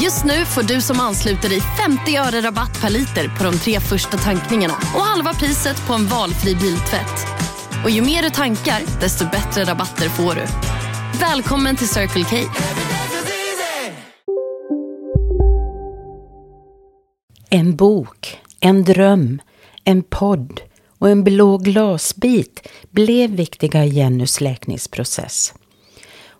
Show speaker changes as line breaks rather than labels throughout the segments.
Just nu får du som ansluter dig 50 öre rabatt per liter på de tre första tankningarna och halva priset på en valfri biltvätt. Och ju mer du tankar, desto bättre rabatter får du. Välkommen till Circle K.
En bok, en dröm, en podd och en blå glasbit blev viktiga i Jennys läkningsprocess.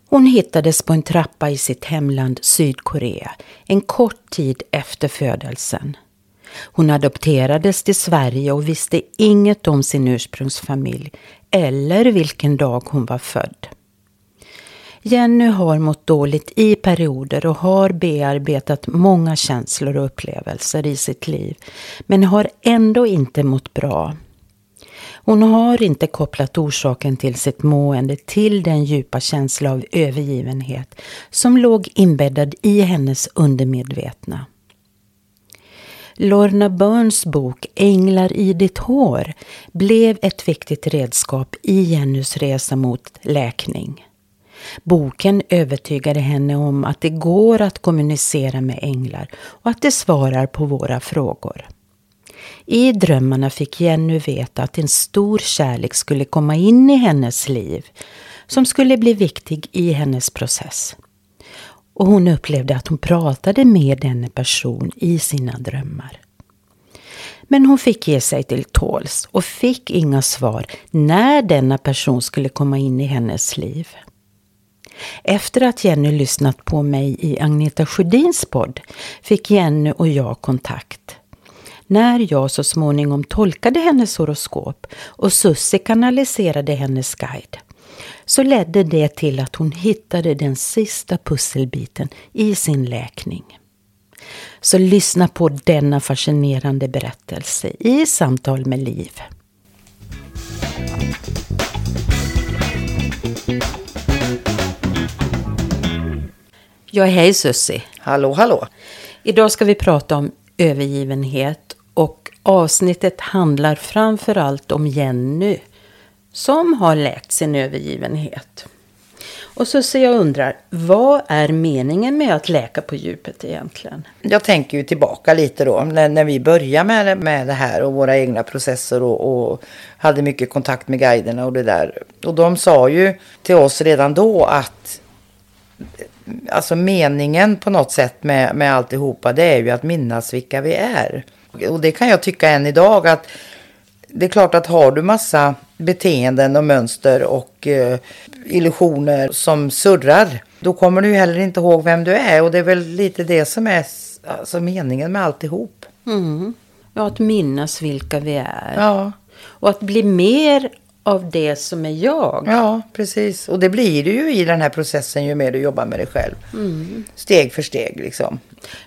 Hon hittades på en trappa i sitt hemland Sydkorea en kort tid efter födelsen. Hon adopterades till Sverige och visste inget om sin ursprungsfamilj eller vilken dag hon var född. Jenny har mått dåligt i perioder och har bearbetat många känslor och upplevelser i sitt liv men har ändå inte mått bra. Hon har inte kopplat orsaken till sitt mående till den djupa känsla av övergivenhet som låg inbäddad i hennes undermedvetna. Lorna Burns bok Änglar i ditt hår blev ett viktigt redskap i Jennys resa mot läkning. Boken övertygade henne om att det går att kommunicera med änglar och att det svarar på våra frågor. I drömmarna fick Jenny veta att en stor kärlek skulle komma in i hennes liv som skulle bli viktig i hennes process. Och hon upplevde att hon pratade med denna person i sina drömmar. Men hon fick ge sig till tåls och fick inga svar när denna person skulle komma in i hennes liv. Efter att Jenny lyssnat på mig i Agneta Sjödins podd fick Jenny och jag kontakt. När jag så småningom tolkade hennes horoskop och Sussi kanaliserade hennes guide så ledde det till att hon hittade den sista pusselbiten i sin läkning. Så lyssna på denna fascinerande berättelse i Samtal med Liv. Ja, hej Sussi.
Hallå, hallå.
Idag ska vi prata om övergivenhet och avsnittet handlar framför allt om Jenny som har läkt sin övergivenhet. Och så ser jag undrar, vad är meningen med att läka på djupet egentligen?
Jag tänker ju tillbaka lite då när, när vi började med, med det här och våra egna processer och, och hade mycket kontakt med guiderna och det där. Och de sa ju till oss redan då att alltså meningen på något sätt med, med alltihopa det är ju att minnas vilka vi är. Och det kan jag tycka än idag att det är klart att har du massa beteenden och mönster och eh, illusioner som surrar då kommer du heller inte ihåg vem du är och det är väl lite det som är alltså, meningen med alltihop.
Mm. Ja, att minnas vilka vi är.
Ja.
Och att bli mer av det som är jag.
Ja, precis. Och det blir du ju i den här processen ju mer du jobbar med dig själv.
Mm.
Steg för steg liksom.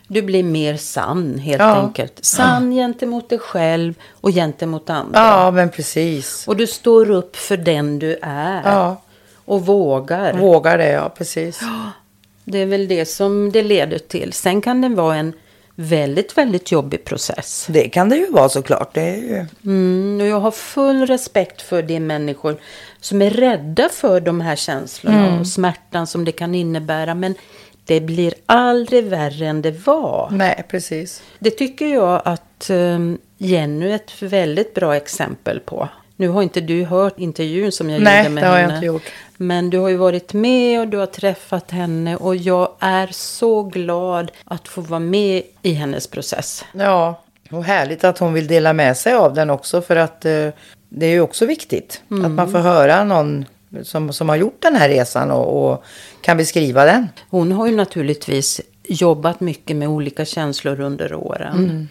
Du blir mer sann helt
Ja.
enkelt. Sann gentemot dig själv och gentemot andra.
Ja, men precis.
Och du står upp för den du är.
Ja.
Och vågar.
Vågar det, ja precis.
Det är väl det som det leder till. Sen kan det vara en väldigt, väldigt jobbig process.
Det kan det ju vara såklart. Det är ju...
Mm, och jag har full respekt för de människor som är rädda för de här känslorna
Mm.
och smärtan som det kan innebära. Men det blir aldrig värre än det var.
Nej, precis.
Det tycker jag att eh, Jenny är ett väldigt bra exempel på. Nu har inte du hört intervjun som jag
Nej,
gjorde med
det har jag
henne.
inte gjort.
Men du har ju varit med och du har träffat henne. Och jag är så glad att få vara med i hennes process.
Ja, och härligt att hon vill dela med sig av den också för att eh, det är ju också viktigt att man får höra någon som, som har gjort den här resan och, och kan beskriva den.
Hon har ju naturligtvis jobbat mycket med olika känslor under åren.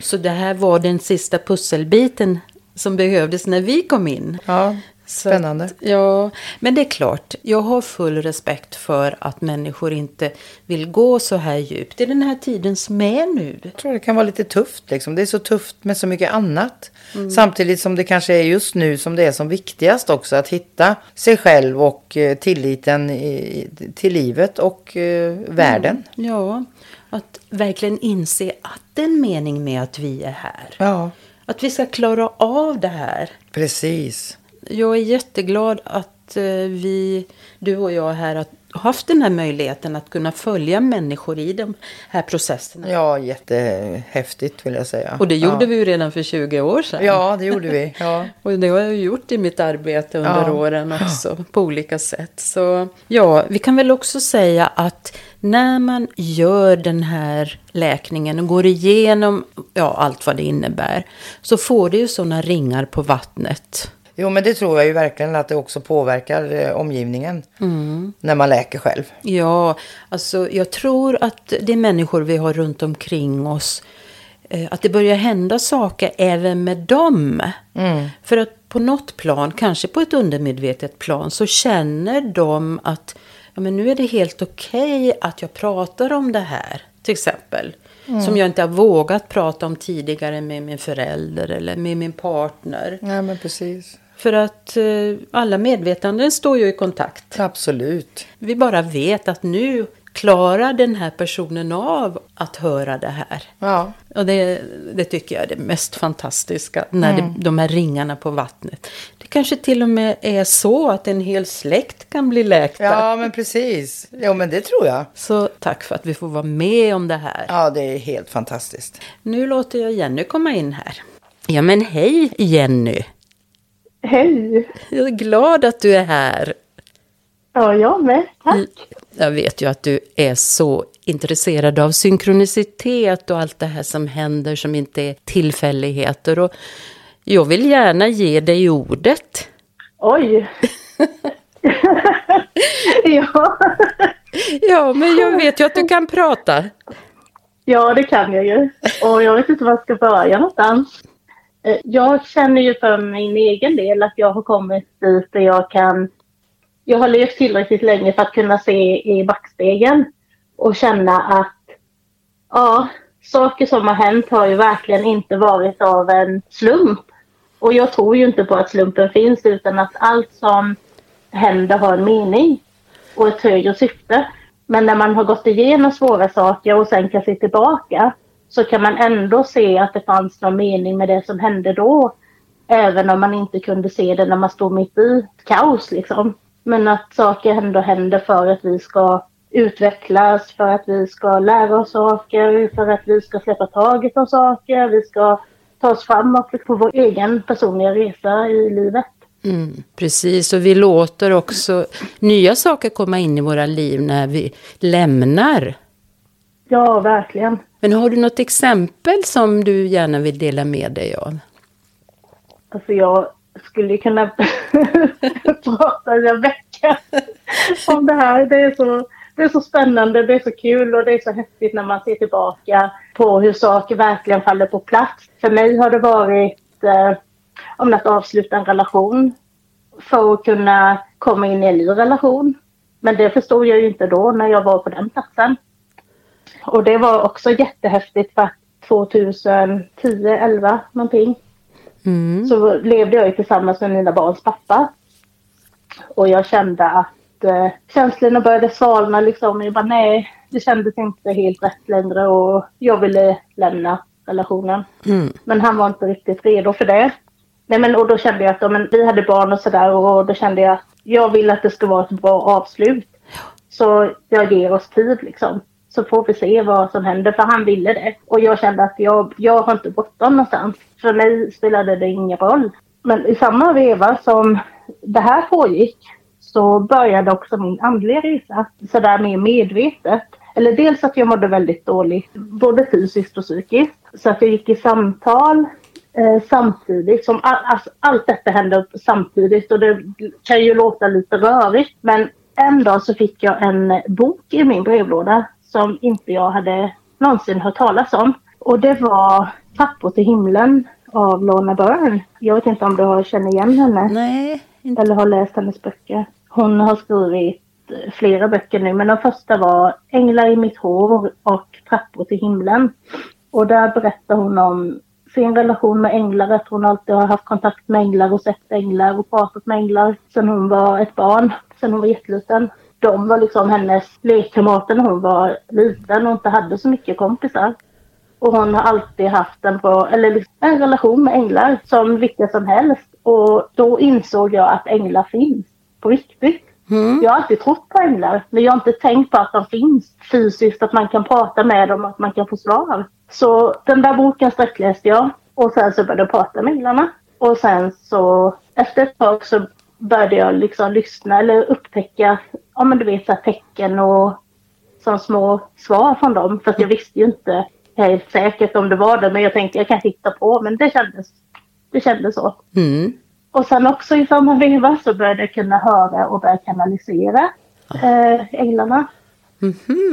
Så det här var den sista pusselbiten som behövdes när vi kom in.
Ja, spännande.
Att, ja, men det är klart. Jag har full respekt för att människor inte vill gå så här djupt i den här tiden som är nu.
Jag tror det kan vara lite tufft. Liksom. Det är så tufft med så mycket annat. Samtidigt som det kanske är just nu som det är som viktigast också. Att hitta sig själv och eh, tilliten i, till livet och eh, världen.
Ja, att verkligen inse att det är en mening med att vi är här.
Ja,
Att vi ska klara av det här.
precis.
Jag är jätteglad att eh, vi, du och jag här, har haft den här möjligheten att kunna följa människor i de här processerna.
Ja, jättehäftigt vill jag säga.
Och det gjorde
ja.
vi ju redan för 20 år sedan.
Ja, det gjorde vi. Ja.
Och det har jag gjort i mitt arbete under
Ja.
åren också på olika sätt. Så ja, vi kan väl också säga att när man gör den här läkningen och går igenom ja, allt vad det innebär så får det ju sådana ringar på vattnet.
Jo, men det tror jag ju verkligen att det också påverkar eh, omgivningen. När man läker själv.
Ja, alltså jag tror att det är människor vi har runt omkring oss. eh, Att det börjar hända saker även med dem. För att på något plan, kanske på ett undermedvetet plan, så känner de att ja, men nu är det helt okej att jag pratar om det här. Till exempel. Som jag inte har vågat prata om tidigare med min förälder eller med min partner.
Ja, men precis.
För att eh, alla medvetanden står ju i kontakt.
Absolut.
Vi bara vet att nu klarar den här personen av att höra det här.
Ja,
Och det, det tycker jag är det mest fantastiska, när det, de här ringarna på vattnet. Det kanske till och med är så att en hel släkt kan bli läkta.
ja men precis. Jo, men det tror jag.
Så tack för att vi får vara med om det här.
Ja, det är helt fantastiskt.
Nu låter jag Jenny komma in här. Ja men hej Jenny!
Hej!
Jag är glad att du är här.
Ja, jag med. Tack.
Jag vet ju att du är så intresserad av synkronicitet och allt det här som händer som inte är tillfälligheter. Och jag vill gärna ge dig ordet.
Oj! ja.
Ja, men jag vet ju att du kan prata.
ja, det kan jag ju. Och jag vet inte var jag ska börja någonstans. Eh, jag känner ju för min egen del att jag har kommit dit där jag kan... Jag har levt tillräckligt länge för att kunna se i backspegeln och känna att ja, saker som har hänt har ju verkligen inte varit av en slump. Och jag tror ju inte på att slumpen finns utan att allt som händer har en mening och ett högre syfte. Men när man har gått igenom svåra saker och sen kan se tillbaka så kan man ändå se att det fanns någon mening med det som hände då. Även om man inte kunde se det när man stod mitt i kaos liksom. Men att saker ändå händer för att vi ska utvecklas, för att vi ska lära oss saker, för att vi ska släppa taget om saker, vi ska ta oss framåt på vår egen personliga resa i livet.
Mm, precis, och vi låter också nya saker komma in i våra liv när vi lämnar.
Ja, verkligen.
Men har du något exempel som du gärna vill dela med dig av?
Alltså jag skulle kunna prata i en vecka om det här. Det är, så, det är så spännande, det är så kul och det är så häftigt när man ser tillbaka på hur saker verkligen faller på plats. För mig har det varit eh, om att avsluta en relation för att kunna komma in i en ny relation. Men det förstod jag ju inte då när jag var på den platsen. Och det var också jättehäftigt för att 2010, 11 någonting så levde jag ju tillsammans med mina barns pappa. Och jag kände att eh, känslorna började svalna liksom. Jag bara nej, det kändes inte helt rätt längre och jag ville lämna relationen. Men han var inte riktigt redo för det. Nej, men, och då kände jag att men, vi hade barn och sådär och då kände jag att jag vill att det ska vara ett bra avslut. Så jag ger oss tid liksom. Så får vi se vad som händer, för han ville det. Och jag kände att jag, jag har inte bråttom någonstans. För mig spelade det ingen roll. Men i samma veva som det här pågick så började också min andliga resa. Sådär mer medvetet. Eller dels att jag mådde väldigt dåligt, både fysiskt och psykiskt. Så att jag gick i samtal eh, samtidigt. Som all, alltså, allt detta hände samtidigt och det kan ju låta lite rörigt. Men en dag så fick jag en bok i min brevlåda som inte jag hade någonsin hört talas om. Och det var Trappor till himlen av Lorna Byrne. Jag vet inte om du har känner igen henne
Nej, inte.
eller har läst hennes böcker. Hon har skrivit eh, flera böcker nu, men den första var Änglar i mitt hår och Trappor till himlen. Och där berättar hon om sin relation med änglar, att hon alltid har haft kontakt med änglar och sett änglar och pratat med änglar sedan hon var ett barn, sedan hon var jätteliten. De var liksom hennes lekkamrater när hon var liten och inte hade så mycket kompisar. Och hon har alltid haft en bra, eller liksom en relation med änglar som vilka som helst. Och då insåg jag att änglar finns på riktigt. Jag har alltid trott på änglar, men jag har inte tänkt på att de finns fysiskt, att man kan prata med dem, att man kan få svar. Så den där boken sträckläste jag och sen så började jag prata med änglarna. Och sen så efter ett tag så började jag liksom lyssna eller upptäcka, ja men du vet så tecken och som små svar från dem. För att jag visste ju inte helt säkert om det var det, men jag tänkte jag kan hitta på, men det kändes, det kändes så.
Mm.
Och sen också i samma veva så började jag kunna höra och börja kanalisera eh, änglarna.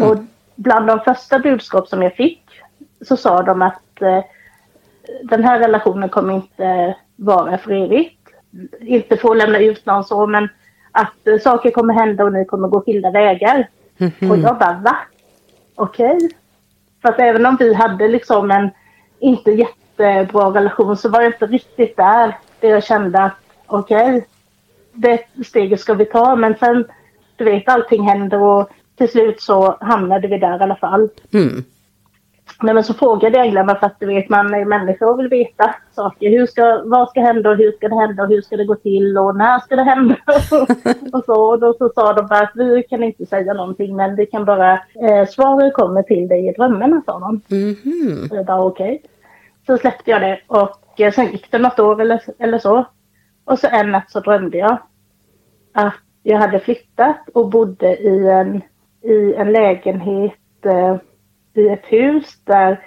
Och bland de första budskap som jag fick så sa de att eh, den här relationen kommer inte vara för evigt. Inte få lämna ut någon så, men att eh, saker kommer hända och ni kommer gå skilda vägar. Och jag bara, va? Okej. För att även om vi hade liksom en inte jättebra relation så var det inte riktigt där. Det jag kände att okej, det steget ska vi ta. Men sen, du vet, allting händer och till slut så hamnade vi där i alla fall.
Mm.
Nej, men så frågade jag änglarna för att du vet, man är människa och vill veta saker. Hur ska, vad ska hända och hur ska det hända och hur ska det gå till och när ska det hända? och så, och då så sa de bara att vi kan inte säga någonting men vi kan bara, eh, svaret kommer till dig i drömmarna sa de.
Mhm.
Så jag bara okej. Så släppte jag det och eh, sen gick det något år eller, eller så. Och så en natt så drömde jag att jag hade flyttat och bodde i en, i en lägenhet eh, i ett hus där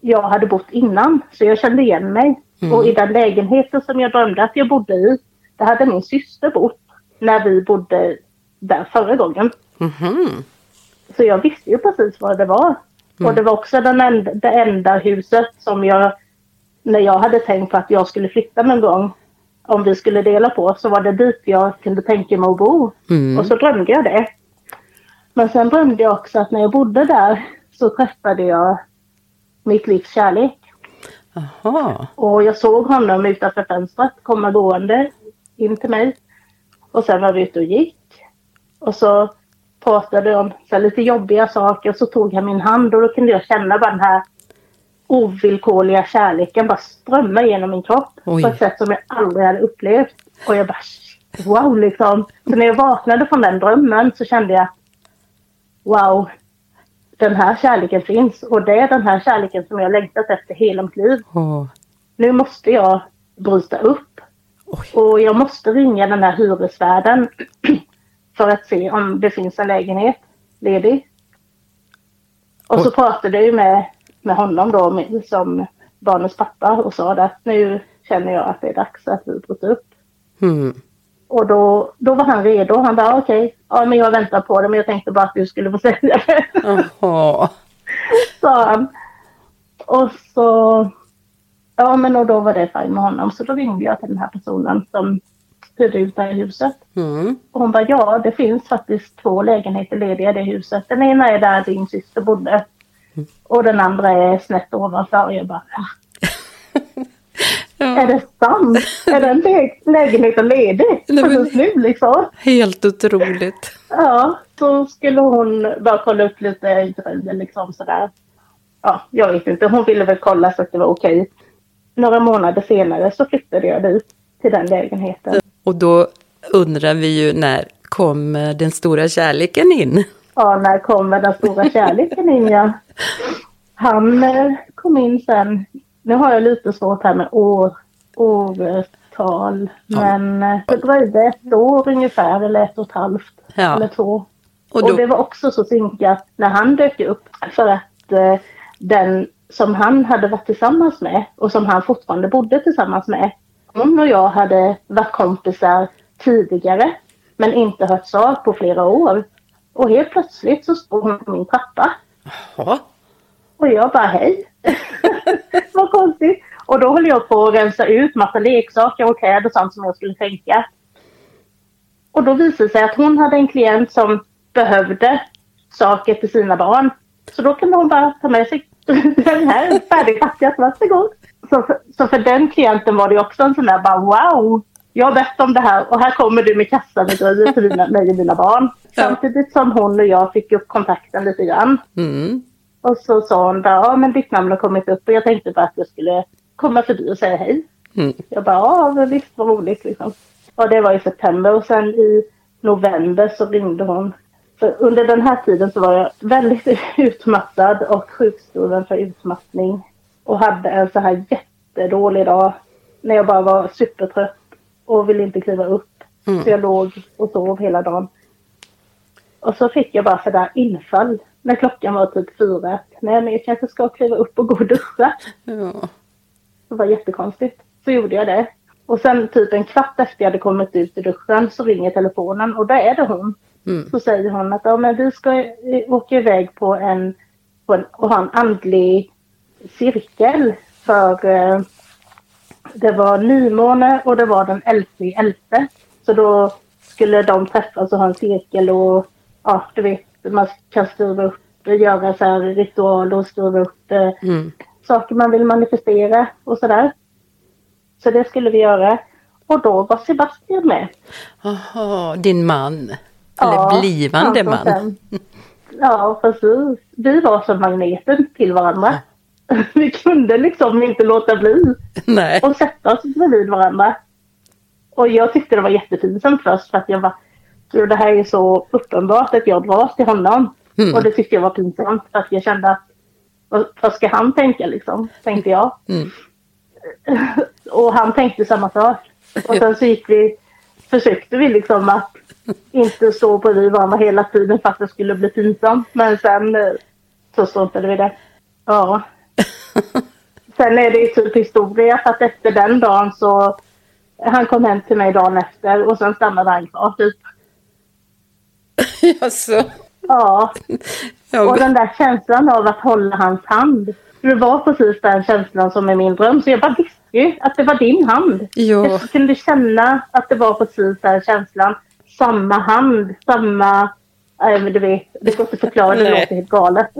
jag hade bott innan. Så jag kände igen mig. Och i den lägenheten som jag drömde att jag bodde i, där hade min syster bott när vi bodde där förra gången.
Mhm.
Så jag visste ju precis vad det var. Och det var också den enda, det enda huset som jag, när jag hade tänkt på att jag skulle flytta någon gång, om vi skulle dela på, så var det dit jag kunde tänka mig att bo. Och så drömde jag det. Men sen drömde jag också att när jag bodde där så träffade jag mitt livs kärlek.
Jaha.
Och jag såg honom utanför fönstret komma gående in till mig. Och sen var vi ute och gick. Och så pratade om så lite jobbiga saker och så tog han min hand och då kunde jag känna bara den här ovillkorliga kärleken bara strömma genom min kropp
Oj.
på ett sätt som jag aldrig hade upplevt. Och jag bara wow liksom. Så när jag vaknade från den drömmen så kände jag wow, den här kärleken finns och det är den här kärleken som jag längtat efter hela mitt liv.
Åh.
Nu måste jag bryta upp.
Oj.
Och jag måste ringa den här hyresvärden för att se om det finns en lägenhet ledig. Och så
Oj.
pratade jag med, med honom då med, som barnens pappa och sa att nu känner jag att det är dags att vi bryter upp.
Mm.
Och då, då var han redo. Han bara okej, ja men jag väntar på det men jag tänkte bara att du skulle få säga det.
Jaha.
sa han. Och så, ja men och då var det fint med honom. Så då ringde jag till den här personen som hyrde ut det här huset.
Mm.
Och hon bara, ja det finns faktiskt två lägenheter lediga i det huset. Den ena är där din syster bodde. Och den andra är snett ovanför. Och jag bara, "Va? är det sant? är den lä- lägenheten ledig?
Nej, men-
Precis nu liksom.
Helt otroligt.
Ja, så skulle hon bara kolla upp lite grejer liksom sådär. Ja, jag vet inte. Hon ville väl kolla så att det var okej. Några månader senare så flyttade jag dit till den lägenheten.
Och då undrar vi ju när kommer den stora kärleken in?
Ja, när kommer den stora kärleken in ja. Han eh, kom in sen. Nu har jag lite svårt här med år, årtal. Men eh, det dröjde ett år ungefär eller ett och ett halvt.
Ja.
Eller två.
Och
Och,
då-
det var också så synkat när han dök upp. För att eh, den som han hade varit tillsammans med och som han fortfarande bodde tillsammans med. Hon och jag hade varit kompisar tidigare men inte hörts av på flera år. Och helt plötsligt så stod hon på min trappa.
Ja.
Och jag bara hej. Vad konstigt. Och då höll jag på att rensa ut massa leksaker och kläder och sånt som jag skulle tänka. Och då visade det sig att hon hade en klient som behövde saker till sina barn. Så då kunde hon bara ta med sig den här färdigpackat, varsågod. Så, för- så för den klienten var det också en sån där bara wow, jag har bett om det här och här kommer du med kassan med grejer till dina, mig och mina barn. Samtidigt som hon och jag fick upp kontakten lite grann.
Mm.
Och så sa hon bara, ja men ditt namn har kommit upp och jag tänkte bara att jag skulle komma förbi och säga hej.
Mm.
Jag bara, ja visst vad roligt liksom. Och det var i september och sen i november så ringde hon. För under den här tiden så var jag väldigt utmattad och sjukskriven för utmattning. Och hade en så här jättedålig dag. När jag bara var supertrött och ville inte kliva upp. Så jag låg och sov hela dagen. Och så fick jag bara sådär infall när klockan var typ fyra. Nej men jag kanske ska kliva upp och gå och duscha.
Ja.
Det var jättekonstigt. Så gjorde jag det. Och sen typ en kvart efter jag hade kommit ut i duschen så ringer telefonen och där är det hon. Så säger hon att ja, men vi ska eh, åka iväg på en, på en och ha en andlig cirkel för eh, det var nymåne och det var den 11 i elfte. Så då skulle de träffas och ha en cirkel och ja, du vet, man kan skriva upp, göra så här ritualer och skriva upp
Mm.
saker man vill manifestera och sådär. Så det skulle vi göra. Och då var Sebastian med.
Aha, din man. Eller
Ja,
blivande man.
sen- Ja, precis. Vi var som magneten till varandra. Vi kunde liksom inte låta bli
Nej.
och sätta oss bredvid varandra. Och jag tyckte det var jättepinsamt först för att jag var Gud, det här är så uppenbart att jag dras till honom.
Mm.
Och det tyckte jag var pinsamt för att jag kände att vad, vad ska han tänka liksom, tänkte jag.
Mm.
och han tänkte samma sak. Och sen så gick vi, försökte vi liksom att inte stå bredvid varandra hela tiden för att det skulle bli pinsamt. Men sen eh, så struntade vi det. Ja. Sen är det ju typ historia för att efter den dagen så han kom hem till mig dagen efter och sen stannade han kvar typ.
Alltså.
Ja,
Ja,
och den där känslan av att hålla hans hand. Det var precis den känslan som är min dröm. Så jag bara visste ju att det var din hand.
Ja.
Jag kunde känna att det var precis den känslan. Samma hand, samma... Nej, men du vet, det går inte att förklara, det låter helt galet.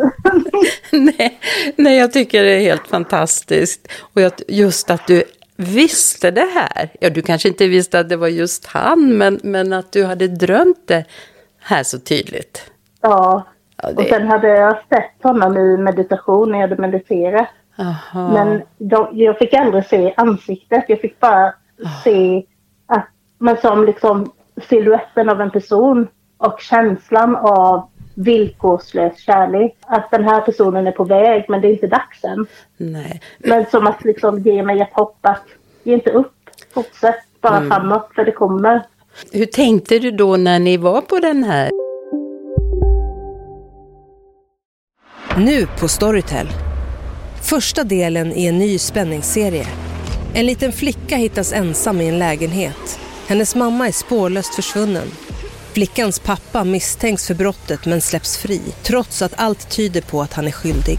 nej, nej, jag tycker det är helt fantastiskt. Och jag, just att du visste det här. Ja, du kanske inte visste att det var just han, men, men att du hade drömt det här så tydligt.
ja.
Ja, det-
Och sen hade jag sett honom i meditation när jag hade mediterat.
Aha.
Men de, jag fick aldrig se ansiktet. Jag fick bara se att, men som liksom siluetten av en person och känslan av villkorslös kärlek. Att den här personen är på väg men det är inte dags än.
Nej.
Men som att liksom ge mig ett hopp att ge inte upp. Fortsätt bara framåt för det kommer.
Hur tänkte du då när ni var på den här?
Nu på Storytel. Första delen i en ny spänningsserie. En liten flicka hittas ensam i en lägenhet. Hennes mamma är spårlöst försvunnen. Flickans pappa misstänks för brottet men släpps fri trots att allt tyder på att han är skyldig.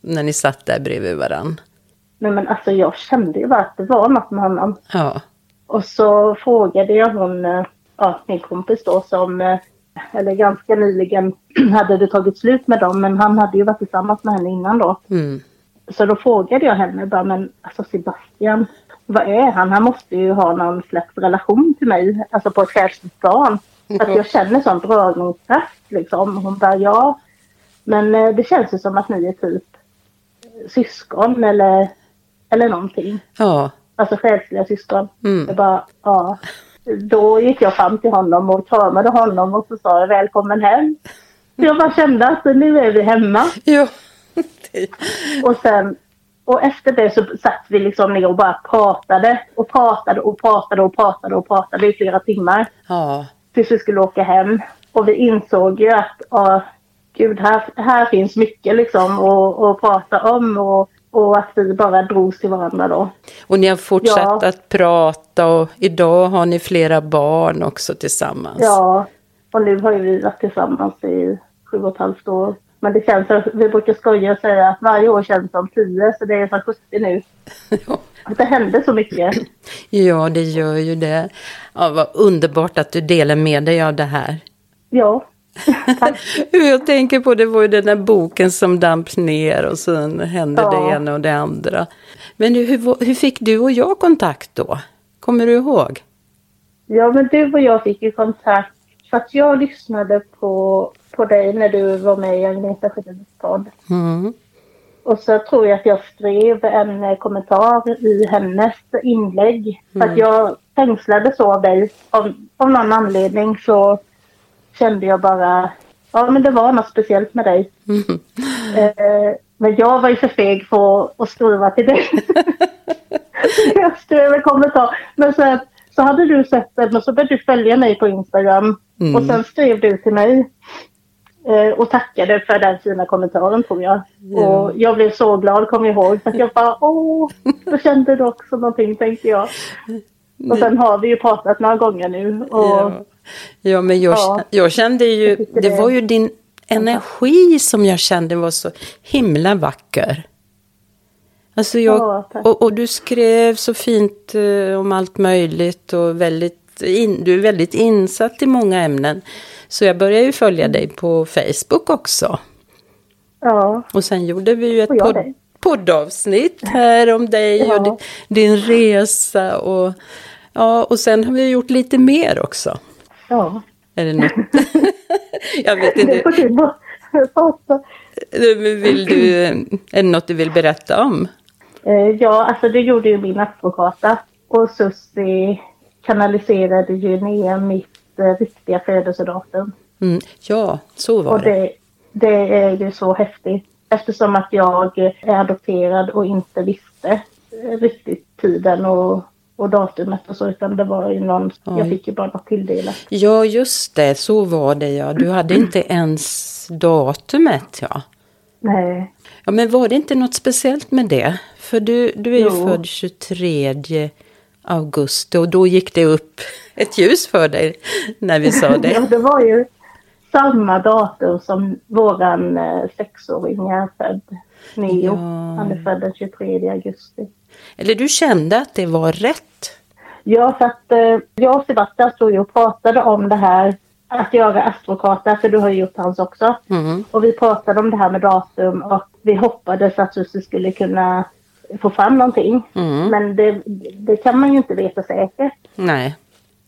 när ni satt där bredvid varann.
Nej men alltså jag kände ju bara att det var något med honom.
Ja.
Och så frågade jag hon, eh, ja, min kompis då som, eh, eller ganska nyligen hade det tagit slut med dem, men han hade ju varit tillsammans med henne innan då.
Mm.
Så då frågade jag henne bara, men alltså Sebastian, vad är han? Han måste ju ha någon slags relation till mig, alltså på ett själsligt plan. För att jag känner sån dragningskraft liksom. Hon bara, ja. Men eh, det känns ju som att ni är typ syskon eller, eller någonting.
Ja.
Alltså själsliga syskon.
Mm.
Jag bara, ja. Då gick jag fram till honom och kramade honom och så sa jag välkommen hem. Så jag bara kände att nu är vi hemma.
Ja.
Och sen och efter det så satt vi liksom ner och bara pratade och pratade och pratade och pratade och pratade i flera timmar.
Ja.
Tills vi skulle åka hem. Och vi insåg ju att, ja, gud, här, här finns mycket liksom att, att prata om. Och, och att vi bara drogs till varandra då.
Och ni har fortsatt
Ja.
att prata och idag har ni flera barn också tillsammans.
Ja, och nu har ju vi varit tillsammans i sju och ett halvt år. Men det känns, vi brukar skoja och säga att varje år känns som tio, så det är som 70 nu. Att det hände så mycket.
Ja, det gör ju det. Ja, vad underbart att du delar med dig av det här.
Ja,
Hur jag tänker på det var ju den där boken som damp ner och sen hände
Ja.
det ena och det andra. Men hur, hur, fick du och jag kontakt då? Kommer du ihåg?
Ja, men du och jag fick ju kontakt för att jag lyssnade på, på dig när du var med i Agneta Sjödins podd.
Mm.
Och så tror jag att jag skrev en kommentar i hennes inlägg. För att jag fängslades så av dig. Av, av någon anledning så kände jag bara, ja men det var något speciellt med dig. Eh, men jag var ju för feg för att skriva till dig. jag skrev en kommentar. Men sen så hade du sett den och så började du följa mig på Instagram.
Mm.
Och sen skrev du till mig. eh, Och tackade för den fina kommentaren tror jag. Och jag blev så glad kommer jag ihåg. För att jag bara åh, då kände du också någonting tänkte jag. Och sen har vi ju pratat några gånger nu. Och
Ja. Ja, men jag,
Ja.
jag kände ju,
Jag
det var ju din energi som jag kände var så himla vacker. Alltså jag,
Ja,
och, och du skrev så fint eh, om allt möjligt och väldigt in, du är väldigt insatt i många ämnen. Så jag började ju följa
Mm.
dig på Facebook också.
ja,
Och sen gjorde vi ju ett
Och
podd, poddavsnitt här om dig och
Ja.
din, din resa. Och, ja, och sen har vi gjort lite mer också.
Ja.
Är det något? jag vet inte. Vill du, är det något du vill berätta om?
Eh, Ja, alltså det gjorde ju min advokata. Och Susie kanaliserade ju ner mitt eh, riktiga födelsedatum.
Mm, ja, så var
Och
det.
det, det är ju så häftigt. Eftersom att jag är adopterad och inte visste eh, riktigt tiden och, och datumet och så. Utan det var ju någon, jag
Oj.
fick ju bara något tilldelat.
Ja, just det, så var det ja. Du hade inte ens datumet ja.
Nej.
Ja, men var det inte något speciellt med det? För du, du är ju
Jo.
född 23 augusti och då gick det upp ett ljus för dig när vi sa
Ja,
det.
det var ju samma datum som våran eh, sexåring är född. Neo.
Ja.
Han är född den 23 augusti.
Eller du kände att det var rätt?
Ja, för att eh, jag och Sebastian stod ju och pratade om det här att göra astrokarta, för du har ju gjort hans också.
Mm.
Och vi pratade om det här med datum och vi hoppades att Susie skulle kunna få fram någonting.
Mm.
Men det, det kan man ju inte veta säkert.
Nej.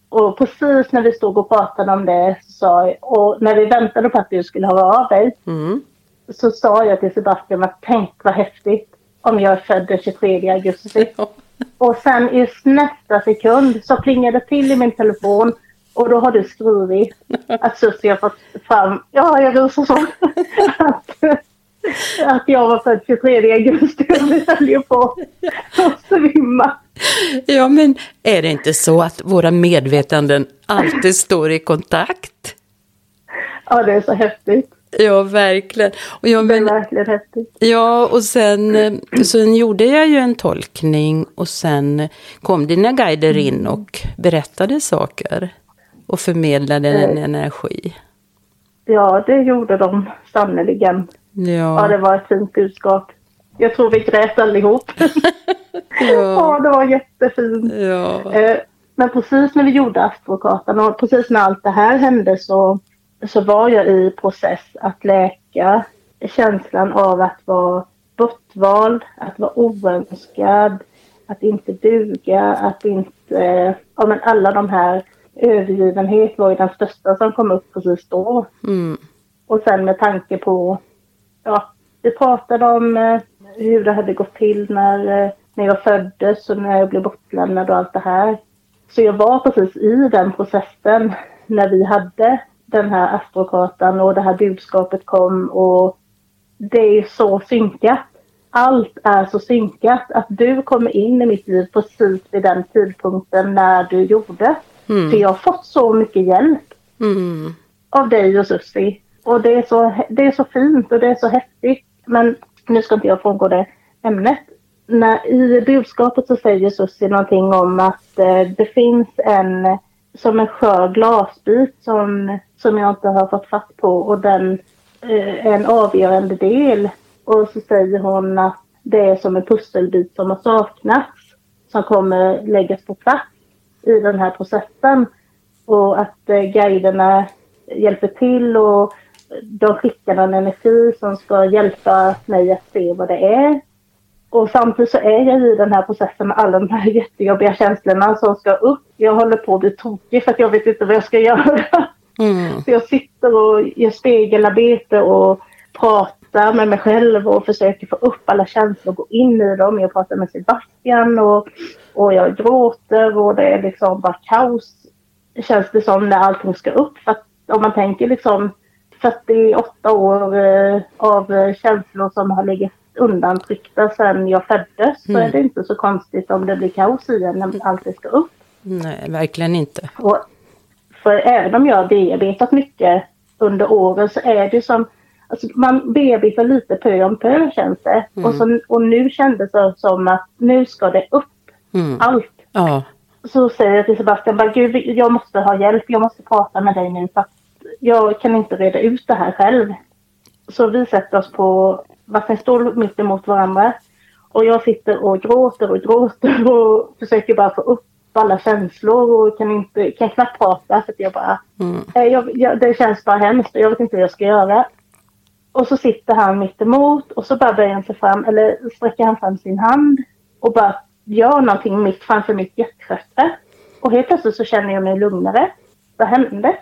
Och precis när vi stod och pratade om det så och när vi väntade på att du skulle höra av dig
Mm.
så sa jag till Sebastian att tänk vad häftigt om jag är född den 23 augusti. Och sen i nästa sekund så plingade det till i min telefon och då har du skrivit att Susie har fått fram, ja jag rusar så, att, att jag var född 23 augusti och vi höll ju på att svimma.
Ja, men är det inte så att våra medvetanden alltid står i kontakt?
Ja det är så häftigt.
Ja, verkligen. Och jag
Det är verkligen häftigt.
ja, och sen, eh, sen gjorde jag ju en tolkning och sen kom dina guider in och berättade saker och förmedlade en energi.
Ja det gjorde de sannerligen. Ja
Ja,
det var ett fint budskap. Jag tror vi grät allihop.
ja,
Ja, det var jättefint.
ja.
Eh, Men precis när vi gjorde astrokartan och precis när allt det här hände så, så var jag i process att läka känslan av att vara bortvald, att vara oönskad, att inte duga, att inte... Ja, men alla de här övergivenhet var ju den största som kom upp precis då.
Mm.
Och sen med tanke på, ja, vi pratade om eh, hur det hade gått till när, eh, när jag föddes och när jag blev bortlämnad och allt det här. Så jag var precis i den processen när vi hade den här astrokartan och det här budskapet kom och det är så synkat. Allt är så synkat att du kommer in i mitt liv precis vid den tidpunkten när du gjorde.
Mm.
För jag har fått så mycket hjälp
Mm.
av dig och Susie. Och det är, så, det är så fint och det är så häftigt. Men nu ska inte jag frångå det ämnet. När, I budskapet så säger Susie någonting om att eh, det finns en som en skör glasbit som, som jag inte har fått fatt på och den eh, är en avgörande del. Och så säger hon att det är som en pusselbit som har saknats som kommer läggas på plats i den här processen. Och att eh, guiderna hjälper till och de skickar en energi som ska hjälpa mig att se vad det är. Och samtidigt så är jag i den här processen med alla de här jättejobbiga känslorna som ska upp. Jag håller på att bli tokig för att jag vet inte vad jag ska göra.
Mm.
Så jag sitter och gör spegelarbete och pratar med mig själv och försöker få upp alla känslor och gå in i dem. Jag pratar med Sebastian och, och jag gråter och det är liksom bara kaos. Känns det som när allting ska upp. För att om man tänker liksom 48 år eh, av eh, känslor som har legat undantryckta sedan jag föddes så
Mm.
är det inte så konstigt om det blir kaos i en när allt det ska upp.
Nej, verkligen inte.
Och för även om jag har bearbetat mycket under åren så är det som, alltså man bearbetar lite pö om pö känns det.
Mm.
Och, så, och nu kändes det som att nu ska det upp
Mm.
allt.
Ja.
Så säger jag till Sebastian, bara, Gud jag måste ha hjälp, jag måste prata med dig nu för att jag kan inte reda ut det här själv. Så vi sätter oss på varsin stol mitt emot varandra. Och jag sitter och gråter och gråter och försöker bara få upp alla känslor och kan, inte, kan knappt prata för att jag bara...
Mm.
Eh, Jag, jag, det känns bara hemskt och jag vet inte vad jag ska göra. Och så sitter han mitt emot och så bara böjer han sig fram, eller sträcker han fram sin hand och bara gör någonting mitt framför mitt hjärtchakra. Och helt plötsligt så känner jag mig lugnare. Vad hände?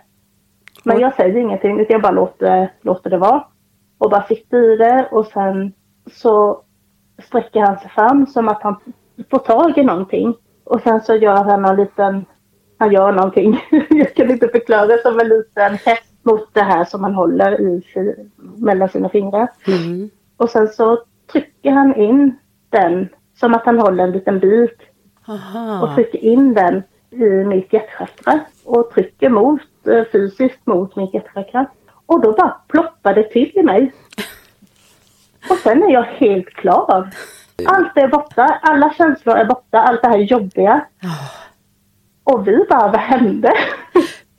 Men jag säger ingenting utan jag bara låter, låter det vara. Och bara sitter i det och sen så sträcker han sig fram som att han får tag i någonting. Och sen så gör han en liten, han gör någonting. jag kan inte förklara som en liten häst mot det här som han håller i mellan sina fingrar.
Mm.
Och sen så trycker han in den som att han håller en liten bit och
Aha.
trycker in den i mitt hjärtchakra och trycker mot, eh, fysiskt mot mitt hjärtchakra. Och då bara ploppar det till i mig. Och sen är jag helt klar. Allt är borta, alla känslor är borta, allt det här jobbiga. Och vi bara, vad hände?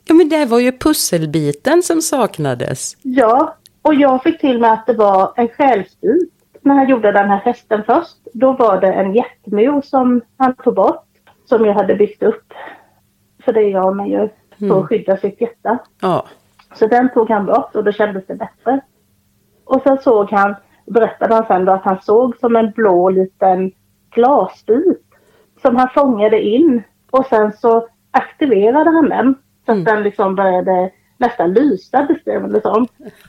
Ja, men det var ju pusselbiten som saknades.
Ja, och jag fick till mig att det var en själsbit när han gjorde den här hästen först. Då var det en hjärtmur som han tog bort, som jag hade byggt upp. För det gör man ju för att skydda sitt hjärta.
Ja.
Så den tog han bort och då kändes det bättre. Och sen såg han, berättade han sen då att han såg som en blå liten glasbit som han fångade in och sen så aktiverade han den så att den liksom började nästan lysa beskrev det som.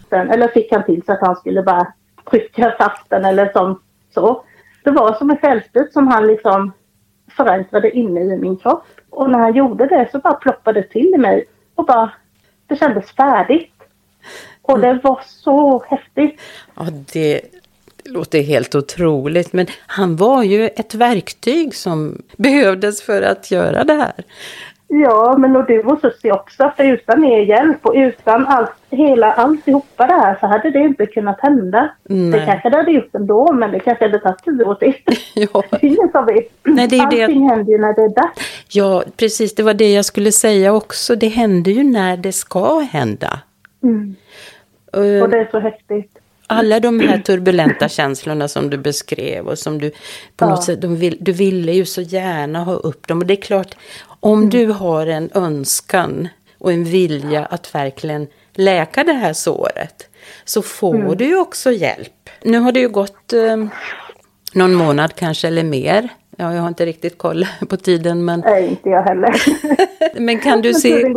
Sen, eller fick han till så att han skulle bara trycka fast den eller som så. Det var som en själsbit som han liksom förankrade inne i min kropp. Och när han gjorde det så bara ploppade det till i mig och bara det kändes färdigt. Och det var så häftigt.
Ja, det, det låter helt otroligt. Men han var ju ett verktyg som behövdes för att göra det här.
Ja, men och du och Susie också. För utan er hjälp och utan allt, hela alltihopa det här så hade det inte kunnat hända.
Nej.
Det kanske det hade gjort ändå, men det kanske hade tagit tio år till.
Ja,
Det ingen som vet.
Nej, det är det-
Allting händer ju när det är dags.
ja, precis. Det var det jag skulle säga också. Det händer ju när det ska hända.
Mm.
Eh,
Och det är så häftigt.
alla de här turbulenta känslorna som du beskrev och som du på
Ja.
något sätt, vill, du ville ju så gärna ha upp dem. Och det är klart, om
Mm.
du har en önskan och en vilja att verkligen läka det här såret, så får
Mm.
du ju också hjälp. Nu har det ju gått eh, någon månad kanske eller mer. Ja, jag har inte riktigt koll på tiden men...
Nej, inte jag heller.
men kan du se...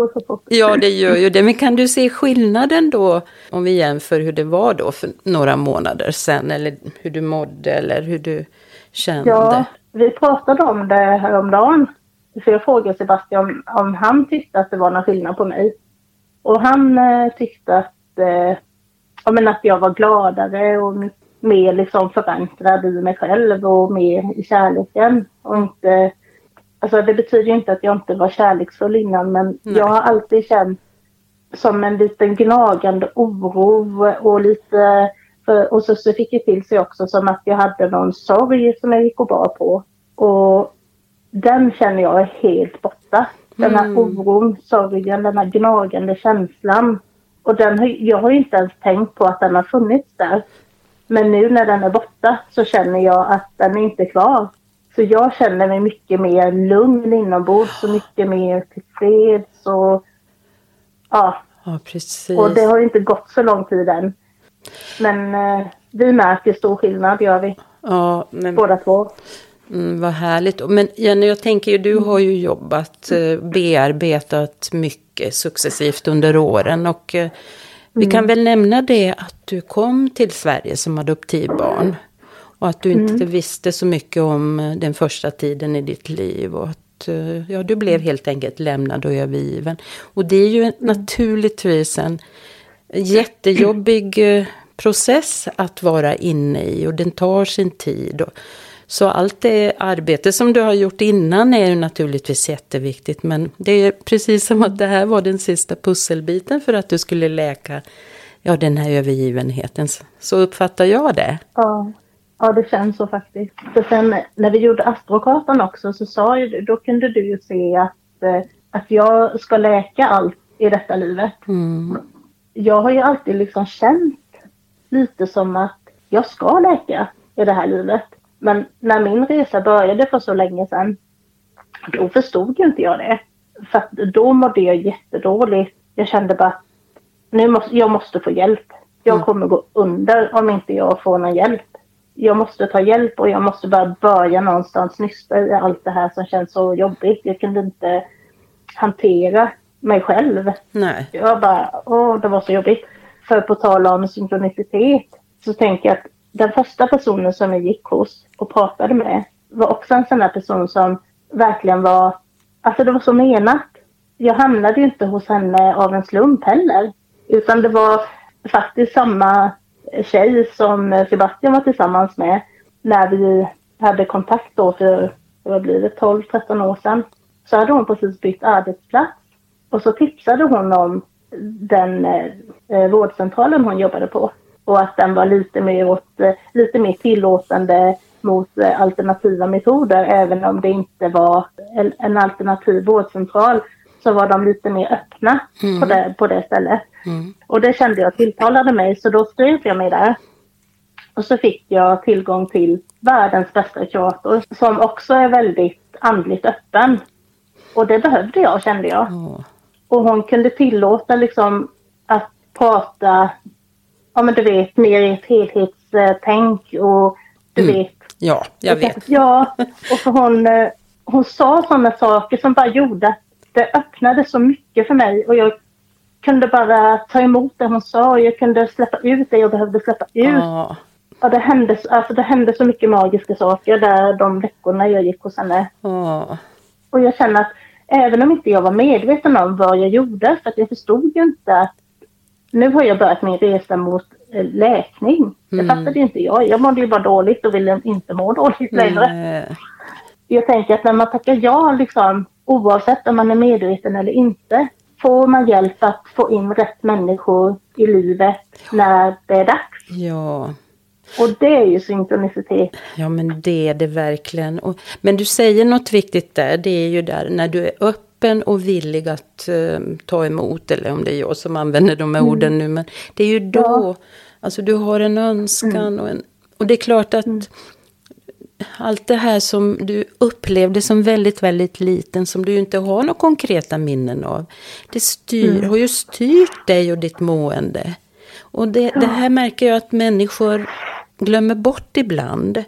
Ja, det gör ju det. Men kan du se skillnaden då om vi jämför hur det var då för några månader sedan eller hur du mådde eller hur du kände?
Ja, vi pratade om det häromdagen. För jag frågade Sebastian om, han tyckte att det var någon skillnad på mig. Och han eh, tyckte att, eh, ja, men att jag var gladare och mer liksom förankrad i mig själv och mer i kärleken. Och inte, alltså det betyder inte att jag inte var kärleksfull innan men Nej. jag har alltid känt som en liten gnagande oro och lite för, och så, så fick jag till sig också som att jag hade någon sorg som jag gick och bar på. Och den känner jag är helt borta. Den här mm. oron, sorgen, den här gnagande känslan. Och den, jag har inte ens tänkt på att den har funnits där. Men nu när den är borta så känner jag att den är inte kvar. Så jag känner mig mycket mer lugn inombords och mycket mer tillfreds och ja.
Ja, precis.
Och det har inte gått så lång tid än. Men eh, vi märker stor skillnad, gör vi.
Ja, men...
Båda två.
Mm, vad härligt. Men Jenny, jag tänker ju, du har ju jobbat, eh, bearbetat mycket successivt under åren. Och eh, vi kan mm. väl nämna det att du kom till Sverige som adoptivbarn. Och att du inte mm. visste så mycket om eh, den första tiden i ditt liv. Och att ja, du blev helt enkelt lämnad och övergiven. Och det är ju mm. naturligtvis en jättejobbig process att vara inne i. Och den tar sin tid. Och, så allt det arbete som du har gjort innan är ju naturligtvis jätteviktigt. Men det är precis som att det här var den sista pusselbiten för att du skulle läka ja, den här övergivenheten. Så uppfattar jag det.
Ja, ja det känns så faktiskt. För sen när vi gjorde astrokartan också så sa ju, då kunde du ju se att, eh, att jag ska läka allt i detta livet. Mm. Jag har ju alltid liksom känt lite som att jag ska läka i det här livet. Men när min resa började för så länge sedan, då förstod ju inte jag det. För att då mådde jag jättedåligt. Jag kände bara att nu måste, jag måste få hjälp. Jag mm. kommer gå under om inte jag får någon hjälp. Jag måste ta hjälp och jag måste bara börja någonstans nysta i allt det här som känns så jobbigt. Jag kunde inte hantera mig själv.
Nej.
Jag bara, åh, det var så jobbigt. För på tal om synkronicitet så tänker jag att den första personen som jag gick hos och pratade med var också en sån där person som verkligen var, alltså det var så menat. Jag hamnade ju inte hos henne av en slump heller. Utan det var faktiskt samma tjej som Sebastian var tillsammans med när vi hade kontakt då för, vad blir det, 12-13 år sedan. Så hade hon precis bytt arbetsplats. Och så tipsade hon om den eh, vårdcentralen hon jobbade på och att den var lite mer, åt, eh, lite mer tillåtande mot eh, alternativa metoder. Även om det inte var en alternativ vårdcentral så var de lite mer öppna mm. på, det, på det stället. Mm. Och det kände jag tilltalade mig så då skrev jag mig där. Och så fick jag tillgång till världens bästa kurator som också är väldigt andligt öppen. Och det behövde jag kände jag. Mm. Och hon kunde tillåta liksom att prata ja men du vet, mer i ett helhetstänk och du mm. vet.
Ja, jag vet.
Ja, och för hon, eh, hon sa sådana saker som bara gjorde att det öppnade så mycket för mig och jag kunde bara ta emot det hon sa och jag kunde släppa ut det jag behövde släppa ut. Oh. Ja, det, hände, alltså det hände så mycket magiska saker där de veckorna jag gick hos henne.
Oh.
Och jag känner att även om inte jag var medveten om vad jag gjorde, för att jag förstod ju inte att nu har jag börjat min resa mot eh, läkning. Det mm. fattade inte jag. Jag mådde ju bara dåligt och ville inte må dåligt längre. Mm. Jag tänker att när man tackar ja, liksom, oavsett om man är medveten eller inte, får man hjälp att få in rätt människor i livet när det är dags.
Ja.
Och det är ju synkronicitet.
Ja men det är det verkligen. Och, men du säger något viktigt där. Det är ju där när du är öppen öppen och villig att uh, ta emot. Eller om det är jag som använder de här mm. orden nu. Men det är ju då, ja. alltså du har en önskan. Mm. Och, en, och det är klart att mm. allt det här som du upplevde som väldigt, väldigt liten. Som du inte har några konkreta minnen av. Det styr, mm. har ju styrt dig och ditt mående. Och det, det här märker jag att människor glömmer bort ibland.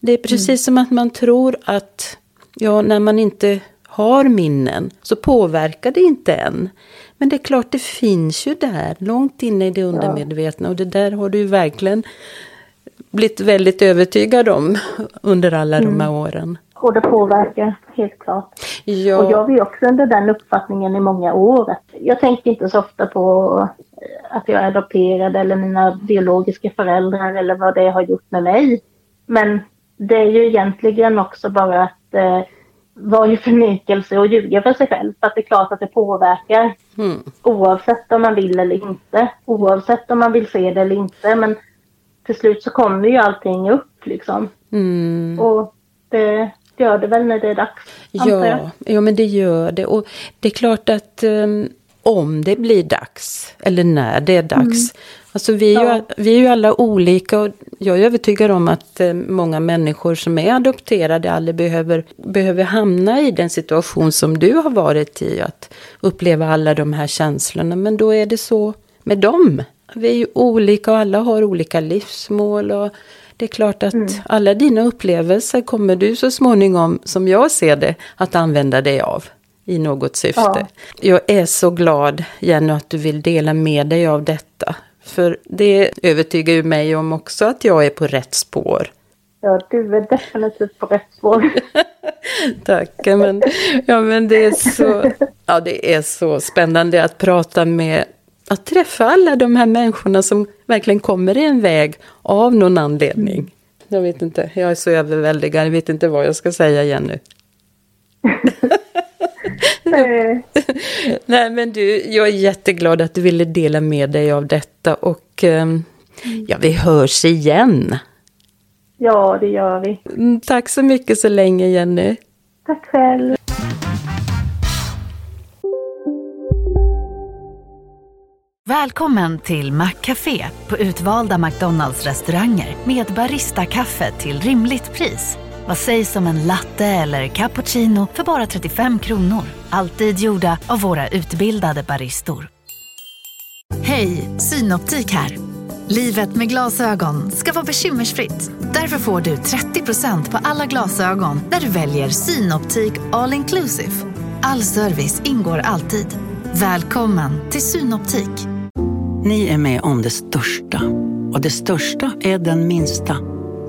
Det är precis mm. som att man tror att ja, när man inte har minnen så påverkar det inte en. Men det är klart, det finns ju där, långt inne i det undermedvetna. Och det där har du ju verkligen blivit väldigt övertygad om under alla mm. de här åren.
Och det påverkar, helt klart. Ja. Och jag var ju också under den uppfattningen i många år. Jag tänkte inte så ofta på att jag är adopterad eller mina biologiska föräldrar eller vad det har gjort med mig. Men det är ju egentligen också bara att vara i förnekelse och ljuga för sig själv. För att det är klart att det påverkar. Mm. Oavsett om man vill eller inte. Oavsett om man vill se det eller inte. Men till slut så kommer ju allting upp liksom. Mm. Och det gör det väl när det är dags.
Ja, ja, men det gör det. Och det är klart att um, om det blir dags, eller när det är dags. Mm. Alltså vi är, ju, vi är ju alla olika och jag är övertygad om att eh, många människor som är adopterade aldrig behöver, behöver hamna i den situation som du har varit i. Att uppleva alla de här känslorna. Men då är det så med dem. Vi är ju olika och alla har olika livsmål. Och det är klart att mm. alla dina upplevelser kommer du så småningom, som jag ser det, att använda dig av i något syfte. Ja. Jag är så glad, Jenny, att du vill dela med dig av detta. För det övertygar ju mig om också att jag är på rätt spår.
Ja, du är definitivt på rätt spår.
Tack. Men, ja, men det, är så, ja, det är så spännande att prata med, att träffa alla de här människorna som verkligen kommer i en väg av någon anledning. Jag vet inte, jag är så överväldigad, jag vet inte vad jag ska säga igen nu. Nej men du, jag är jätteglad att du ville dela med dig av detta och um, ja, vi hörs igen.
Ja, det gör vi.
Mm, tack så mycket så länge Jenny.
Tack själv.
Välkommen till Maccafé på utvalda McDonalds restauranger med Baristakaffe till rimligt pris. Vad sägs om en latte eller cappuccino för bara 35 kronor? Alltid gjorda av våra utbildade baristor. Hej, Synoptik här. Livet med glasögon ska vara bekymmersfritt. Därför får du 30% på alla glasögon när du väljer Synoptik All Inclusive. All service ingår alltid. Välkommen till Synoptik.
Ni är med om det största. Och det största är den minsta.